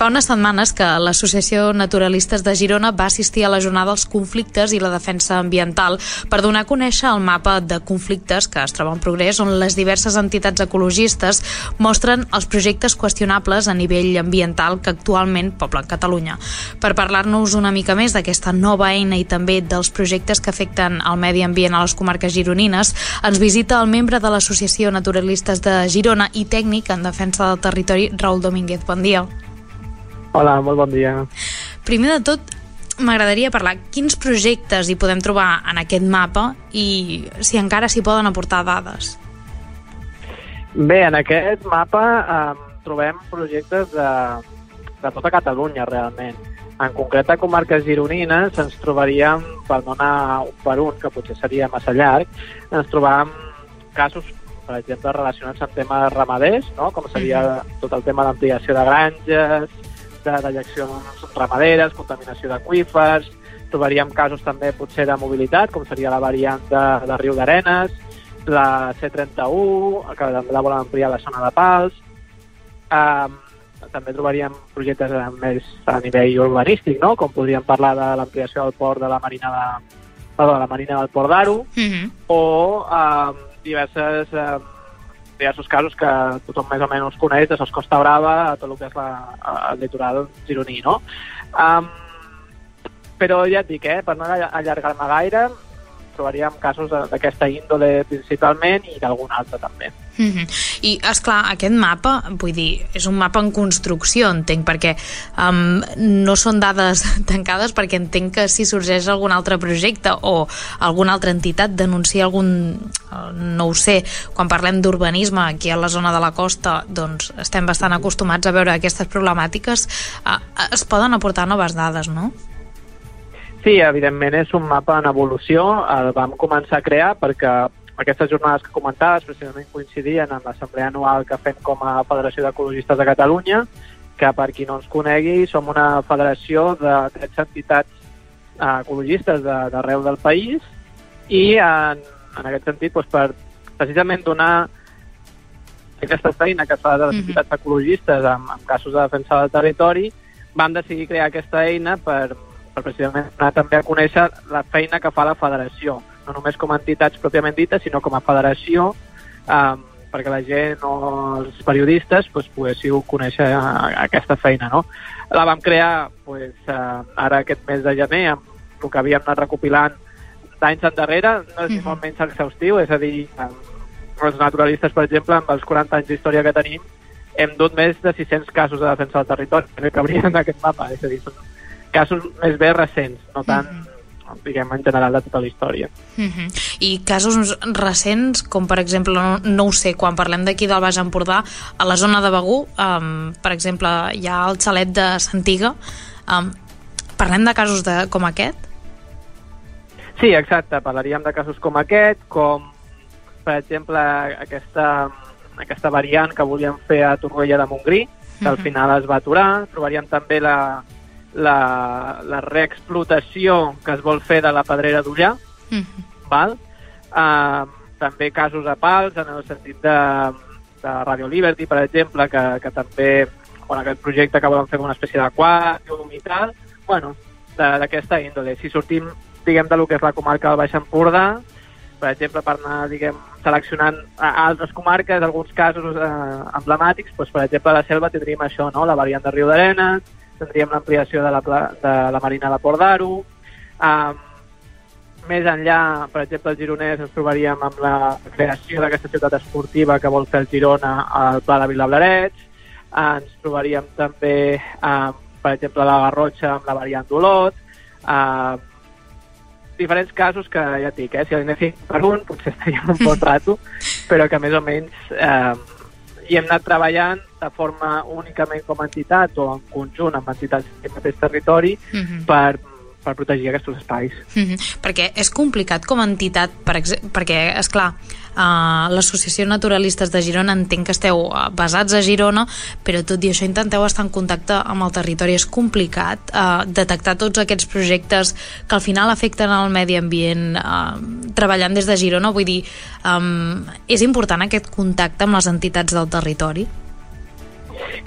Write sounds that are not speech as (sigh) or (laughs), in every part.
Fa unes setmanes que l'Associació Naturalistes de Girona va assistir a la jornada dels conflictes i la defensa ambiental per donar a conèixer el mapa de conflictes que es troba en progrés on les diverses entitats ecologistes mostren els projectes qüestionables a nivell ambiental que actualment poblen Catalunya. Per parlar-nos una mica més d'aquesta nova eina i també dels projectes que afecten el medi ambient a les comarques gironines, ens visita el membre de l'Associació Naturalistes de Girona i tècnic en defensa del territori, Raül Domínguez. Bon dia. Hola, molt bon dia. Primer de tot, m'agradaria parlar quins projectes hi podem trobar en aquest mapa i si encara s'hi poden aportar dades. Bé, en aquest mapa eh, trobem projectes de, de tota Catalunya, realment. En concret, a comarques gironines ens trobaríem, per no anar un per un, que potser seria massa llarg, ens trobàvem casos, per exemple, relacionats amb temes ramaders, no? com seria tot el tema d'ampliació de granges, de dejeccions ramaderes, contaminació d'aquífers, trobaríem casos també potser de mobilitat, com seria la variant de, de Riu d'Arenes, la C31, que també la volen ampliar a la zona de Pals. Um, també trobaríem projectes més a nivell urbanístic, no? com podríem parlar de l'ampliació del port de la Marina de, perdó, de la Marina del Port d'Aro, Uh -huh. o um, diverses, um, diversos casos que tothom més o menys coneix de Sos Costa Brava a tot el que és la, el litoral gironí. No? Um, però ja et dic, eh, per no allargar-me gaire, trobaríem casos d'aquesta índole principalment i d'algun altre també. Uh -huh. I, és clar aquest mapa, vull dir, és un mapa en construcció, entenc, perquè um, no són dades (laughs) tancades, perquè entenc que si sorgeix algun altre projecte o alguna altra entitat denuncia algun, eh, no ho sé, quan parlem d'urbanisme aquí a la zona de la costa, doncs estem bastant acostumats a veure aquestes problemàtiques, uh, es poden aportar noves dades, no? Sí, evidentment és un mapa en evolució. El vam començar a crear perquè aquestes jornades que comentaves precisament coincidien amb l'assemblea anual que fem com a Federació d'Ecologistes de Catalunya, que per qui no ens conegui som una federació de 13 entitats eh, ecologistes de- d'arreu del país i en, en aquest sentit doncs, per precisament donar aquesta feina que fa de les Mhm. entitats ecologistes en, en casos de defensa del territori, vam decidir crear aquesta eina per, per precisament anar també a conèixer la feina que fa la federació, no només com a entitats pròpiament dites, sinó com a federació, eh, perquè la gent o els periodistes doncs, poguéssiu conèixer eh, aquesta feina. No? La vam crear doncs, eh, ara aquest mes de gener amb el que havíem anat recopilant d'anys endarrere, no és ni Mhm. molt menys exhaustiu, és a dir, els naturalistes, per exemple, amb els 40 anys d'història que tenim, hem dut més de 600 casos de defensa del territori que cabrien en aquest mapa, és a dir, són casos més bé recents, no tant, diguem, en general de tota la història. Uh -huh. I casos recents, com per exemple, no, no ho sé, quan parlem d'aquí del Baix Empordà, a la zona de Begú, um, per exemple, hi ha el xalet de Santiga, um, parlem de casos de, com aquest? Sí, exacte, parlaríem de casos com aquest, com, per exemple, aquesta, aquesta variant que volíem fer a Torroella de Montgrí, que al Mhm. final es va aturar. Trobaríem també la, la, la reexplotació que es vol fer de la pedrera d'Ullà, Uh -huh. val? Uh, també casos a pals, en el sentit de, de Radio Liberty, per exemple, que, que també, bueno, aquest projecte que volen fer com una espècie d'aquàrium i tal, bueno, d'aquesta índole. Si sortim, diguem, de lo que és la comarca del Baix Empordà, per exemple, per anar, diguem, seleccionant a altres comarques, alguns casos eh, emblemàtics, doncs, per exemple, a la selva tindríem això, no? la variant de Riu d'Arenes, tindríem l'ampliació de, la, de la Marina de Port d'Aro, um, més enllà, per exemple, al Gironès ens trobaríem amb la creació d'aquesta ciutat esportiva que vol fer el Girona al Pla de Vilablarets, ens trobaríem també, eh, per exemple, la Garrotxa amb la variant d'Olot, eh, diferents casos que ja et dic, eh, si anéssim per un potser estaríem un (laughs) bon rato, però que més o menys eh, hi hem anat treballant de forma únicament com a entitat o en conjunt amb entitats del mateix territori Uh -huh. per, per protegir aquests espais. Uh -huh. Perquè és complicat com a entitat, per ex- perquè, és clar, uh, l'Associació Naturalistes de Girona entenc que esteu uh, basats a Girona, però tot i això intenteu estar en contacte amb el territori. És complicat uh, detectar tots aquests projectes que al final afecten el medi ambient uh, treballant des de Girona. Vull dir, um, és important aquest contacte amb les entitats del territori?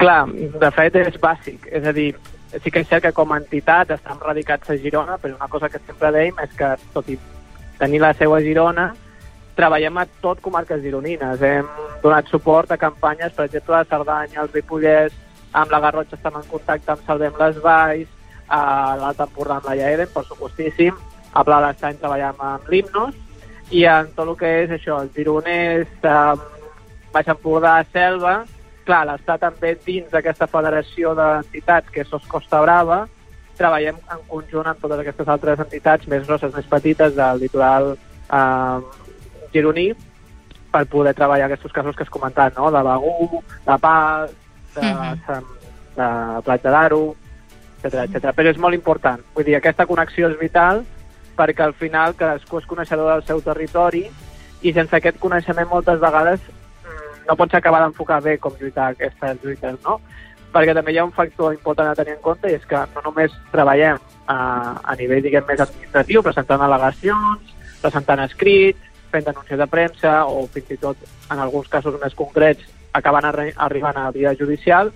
Clar, de fet és bàsic, és a dir, sí que és cert que com a entitat estem radicats a Girona, però una cosa que sempre dèiem és que, tot i tenir la seu a Girona, treballem a tot comarques gironines. Hem donat suport a campanyes, per exemple, a Cerdanya, al Ripollès, amb la Garrotxa estem en contacte amb Salvem les Valls, a l'Alta Empordà amb la Iaeden, per supostíssim, a Pla d'Estany treballem amb l'Himnos, i en tot el que és això, el Gironès, eh, Baix Empordà, Selva, clar, l'està també dins d'aquesta federació d'entitats que és Sos Costa Brava, treballem en conjunt amb totes aquestes altres entitats més grosses, més petites del litoral eh, gironí per poder treballar aquests casos que has comentat, no? de Begú, de Pals, de, uh -huh. de, de Platja d'Aro, etc etc. Però és molt important. Vull dir, aquesta connexió és vital perquè al final cadascú és coneixedor del seu territori i sense aquest coneixement moltes vegades mm, no pots acabar d'enfocar bé com lluitar aquestes lluites, no? Perquè també hi ha un factor important a tenir en compte i és que no només treballem a, a nivell, diguem, més administratiu, presentant al·legacions, presentant escrits, fent denúncies de premsa o fins i tot, en alguns casos més concrets, acaben arri arribant a via judicial,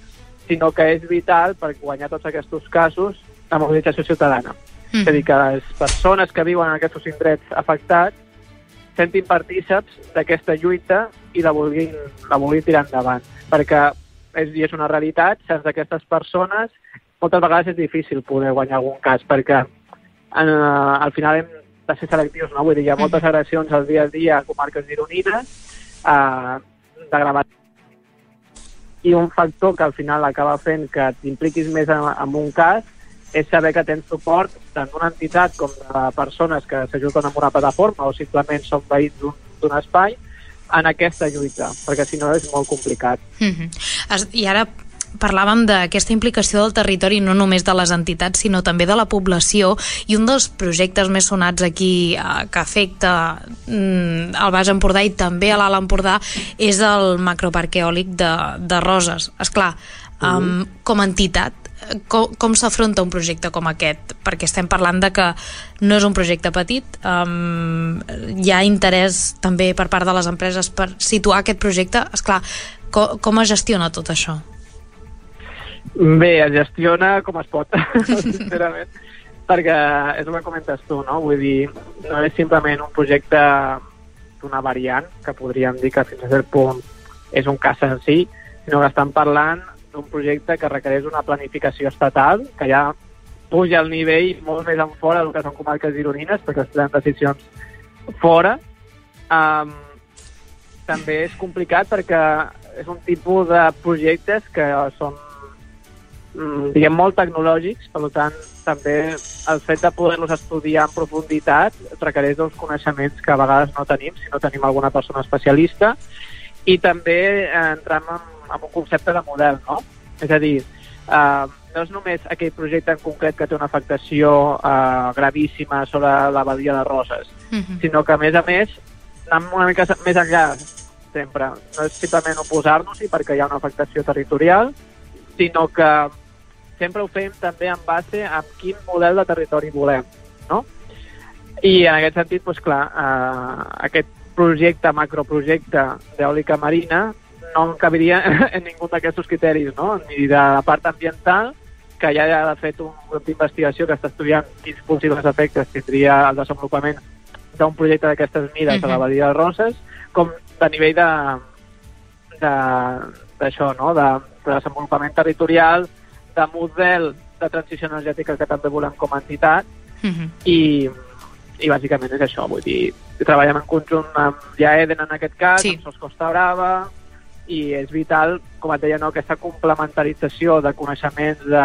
sinó que és vital per guanyar tots aquests casos la mobilització ciutadana. Mm. És a dir, que les persones que viuen en aquests indrets afectats sentin partíceps d'aquesta lluita i la vulguin, la vulguin tirar endavant. Perquè és, i és una realitat, sense aquestes persones moltes vegades és difícil poder guanyar algun cas, perquè en, uh, al final hem de ser selectius, no? Vull dir, hi ha moltes agressions al dia a dia a comarques gironines, eh, de gravat i un factor que al final acaba fent que t'impliquis més en, en un cas és saber que tens suport tant d'una entitat com de persones que s'ajuden amb una plataforma o simplement són veïns d'un espai en aquesta lluita, perquè si no és molt complicat. Mm -hmm. I ara parlàvem d'aquesta implicació del territori no només de les entitats sinó també de la població i un dels projectes més sonats aquí eh, que afecta mm, el Baix Empordà i també a l'Alt Empordà és el macroparc eòlic de, de Roses. És clar, um, com a entitat com, com s'afronta un projecte com aquest? Perquè estem parlant de que no és un projecte petit, um, hi ha interès també per part de les empreses per situar aquest projecte. És clar, com, com es gestiona tot això? Bé, es gestiona com es pot, (laughs) sincerament, perquè és el que comentes tu, no? Vull dir, no és simplement un projecte d'una variant, que podríem dir que fins a cert punt és un cas en si, sinó que estan parlant d'un projecte que requereix una planificació estatal, que ja puja el nivell molt més en fora del que són comarques gironines, perquè es prenen decisions fora. Um, també és complicat perquè és un tipus de projectes que són Mm, diguem, molt tecnològics, per tant, també el fet de poder-los estudiar en profunditat requereix uns coneixements que a vegades no tenim, si no tenim alguna persona especialista, i també eh, entrem en, en un concepte de model, no? És a dir, eh, no és només aquell projecte en concret que té una afectació eh, gravíssima sobre la badia de Roses, uh mhm. -huh. sinó que, a més a més, anem una mica més enllà, sempre. No és simplement oposar-nos-hi perquè hi ha una afectació territorial, sinó que sempre ho fem també en base a quin model de territori volem, no? I en aquest sentit, doncs clar, eh, aquest projecte, macroprojecte d'eòlica marina no encabiria (laughs) en ningú d'aquests criteris, no? Ni de la part ambiental, que ja ha de fet un grup d'investigació que està estudiant quins possibles efectes tindria el desenvolupament d'un projecte d'aquestes mides uh -huh. a la Badia de Roses, com de nivell de d'això, no? de, de desenvolupament territorial, de model de transició energètica que també volem com a entitat uh. -huh. i, i bàsicament és això, vull dir, treballem en conjunt amb ja Eden en aquest cas, sí. amb Sos Costa Brava i és vital, com et deia, no, aquesta complementarització de coneixements de,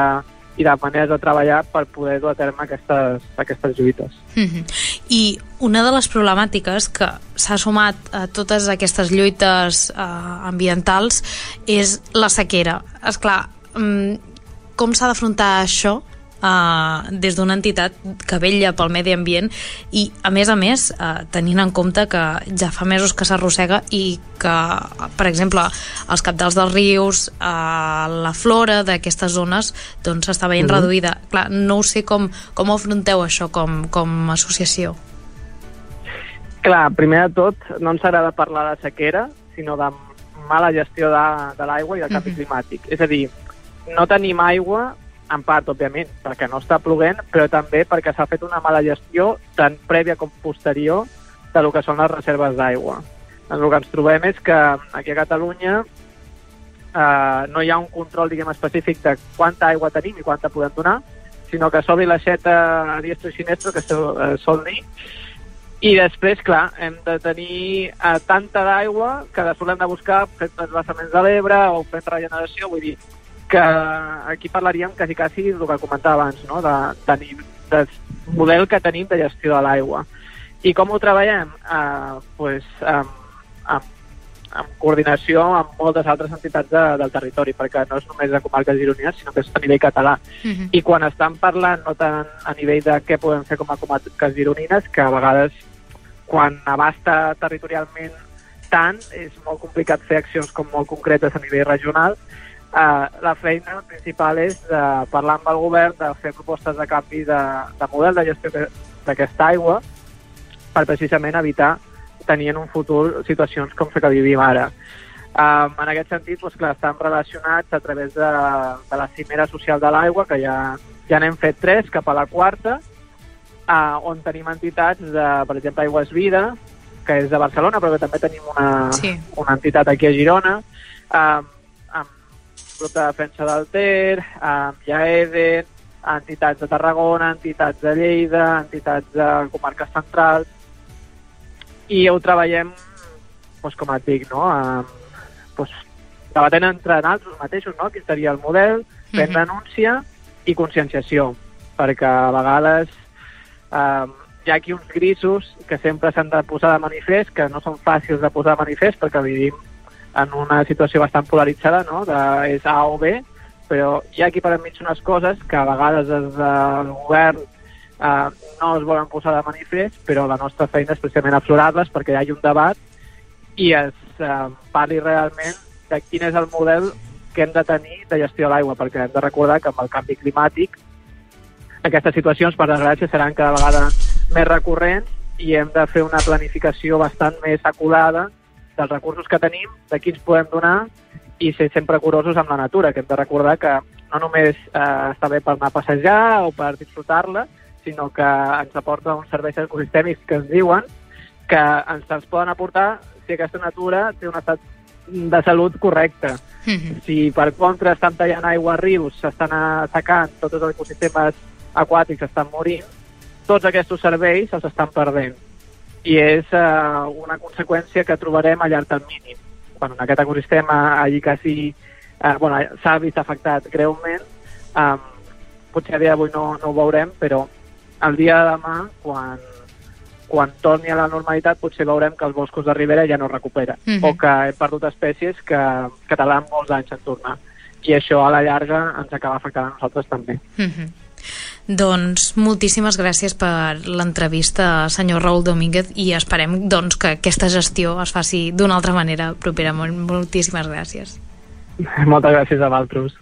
i de maneres de treballar per poder dur a terme aquestes, aquestes lluites. Mm -hmm. I una de les problemàtiques que s'ha sumat a totes aquestes lluites eh, ambientals és la sequera. És clar, mm, com s'ha d'afrontar això uh, des d'una entitat que vella pel medi ambient i, a més a més, uh, tenint en compte que ja fa mesos que s'arrossega i que, per exemple, els capdals dels rius, uh, la flora d'aquestes zones doncs està veient uh -huh. reduïda. Clar, no ho sé com, com afronteu això com, com a associació. Clar, primer de tot, no ens agrada parlar de sequera, sinó de mala gestió de, de l'aigua i del canvi uh -huh. climàtic. És a dir, no tenim aigua, en part, òbviament, perquè no està ploguent, però també perquè s'ha fet una mala gestió tant prèvia com posterior de lo que són les reserves d'aigua. El que ens trobem és que aquí a Catalunya eh, no hi ha un control diguem, específic de quanta aigua tenim i quanta podem donar, sinó que s'obri l'aixeta a diestro i sinestro, que sol, dir, i després, clar, hem de tenir eh, tanta d'aigua que després l'hem de buscar fent transvassaments de l'Ebre o fent regeneració, vull dir que aquí parlaríem quasi quasi del que comentava abans, no? de, de, de model que tenim de gestió de l'aigua. I com ho treballem? Eh, pues, amb, amb en coordinació amb moltes altres entitats de, del territori, perquè no és només de comarques gironines, sinó que és a nivell català. Uh mhm. -huh. I quan estan parlant, no tant a nivell de què podem fer com a comarques gironines, que a vegades quan abasta territorialment tant, és molt complicat fer accions com molt concretes a nivell regional. Uh, la feina principal és de parlar amb el govern, de fer propostes de canvi de, de model de gestió d'aquesta aigua per precisament evitar tenir en un futur situacions com la que vivim ara. Um, en aquest sentit, doncs, clar, estan relacionats a través de, de la cimera social de l'aigua, que ja, ja n'hem fet tres, cap a la quarta, uh, on tenim entitats, de, per exemple, Aigües Vida, que és de Barcelona, però que també tenim una, sí. una entitat aquí a Girona, um, amb grup de defensa del Ter, amb Jaeden, entitats de Tarragona, entitats de Lleida, entitats de comarques centrals, i ho treballem, doncs, com et dic, no? Um, doncs, debatent entre nosaltres mateixos, no? Quin seria el model, fent mm -hmm. denúncia i conscienciació, perquè a vegades um, hi ha aquí uns grisos que sempre s'han de posar de manifest, que no són fàcils de posar de manifest perquè vivim en una situació bastant polaritzada, no? de, és A o B, però hi ha aquí per enmig unes coses que a vegades des del govern eh, no es volen posar de manifest, però la nostra feina és precisament aflorar-les perquè hi hagi un debat i es eh, parli realment de quin és el model que hem de tenir de gestió de l'aigua, perquè hem de recordar que amb el canvi climàtic aquestes situacions, per desgràcia, seran cada vegada més recurrents i hem de fer una planificació bastant més acurada dels recursos que tenim, de quins podem donar i ser sempre curosos amb la natura, que hem de recordar que no només eh, està bé per anar a passejar o per disfrutar-la, sinó que ens aporta uns serveis ecosistèmics que ens diuen que ens els poden aportar si aquesta natura té un estat de salut correcte. Mm -hmm. Si per contra estan tallant aigua a rius, s'estan assecant, tots els ecosistemes aquàtics estan morint, tots aquests serveis els estan perdent. I és uh, una conseqüència que trobarem a llarg termini. Quan en aquest ecosistema allí quasi uh, bueno, s'ha vist afectat greument, um, potser a dia d'avui no, no ho veurem, però el dia de demà, quan, quan torni a la normalitat, potser veurem que els boscos de Ribera ja no recuperen, uh mhm. -huh. o que hem perdut espècies que, que tardaran molts anys en tornar. I això a la llarga ens acaba afectant a nosaltres també. Uh mhm. -huh. Doncs moltíssimes gràcies per l'entrevista, senyor Raül Domínguez, i esperem doncs, que aquesta gestió es faci d'una altra manera propera. Moltíssimes gràcies. Moltes gràcies a vosaltres.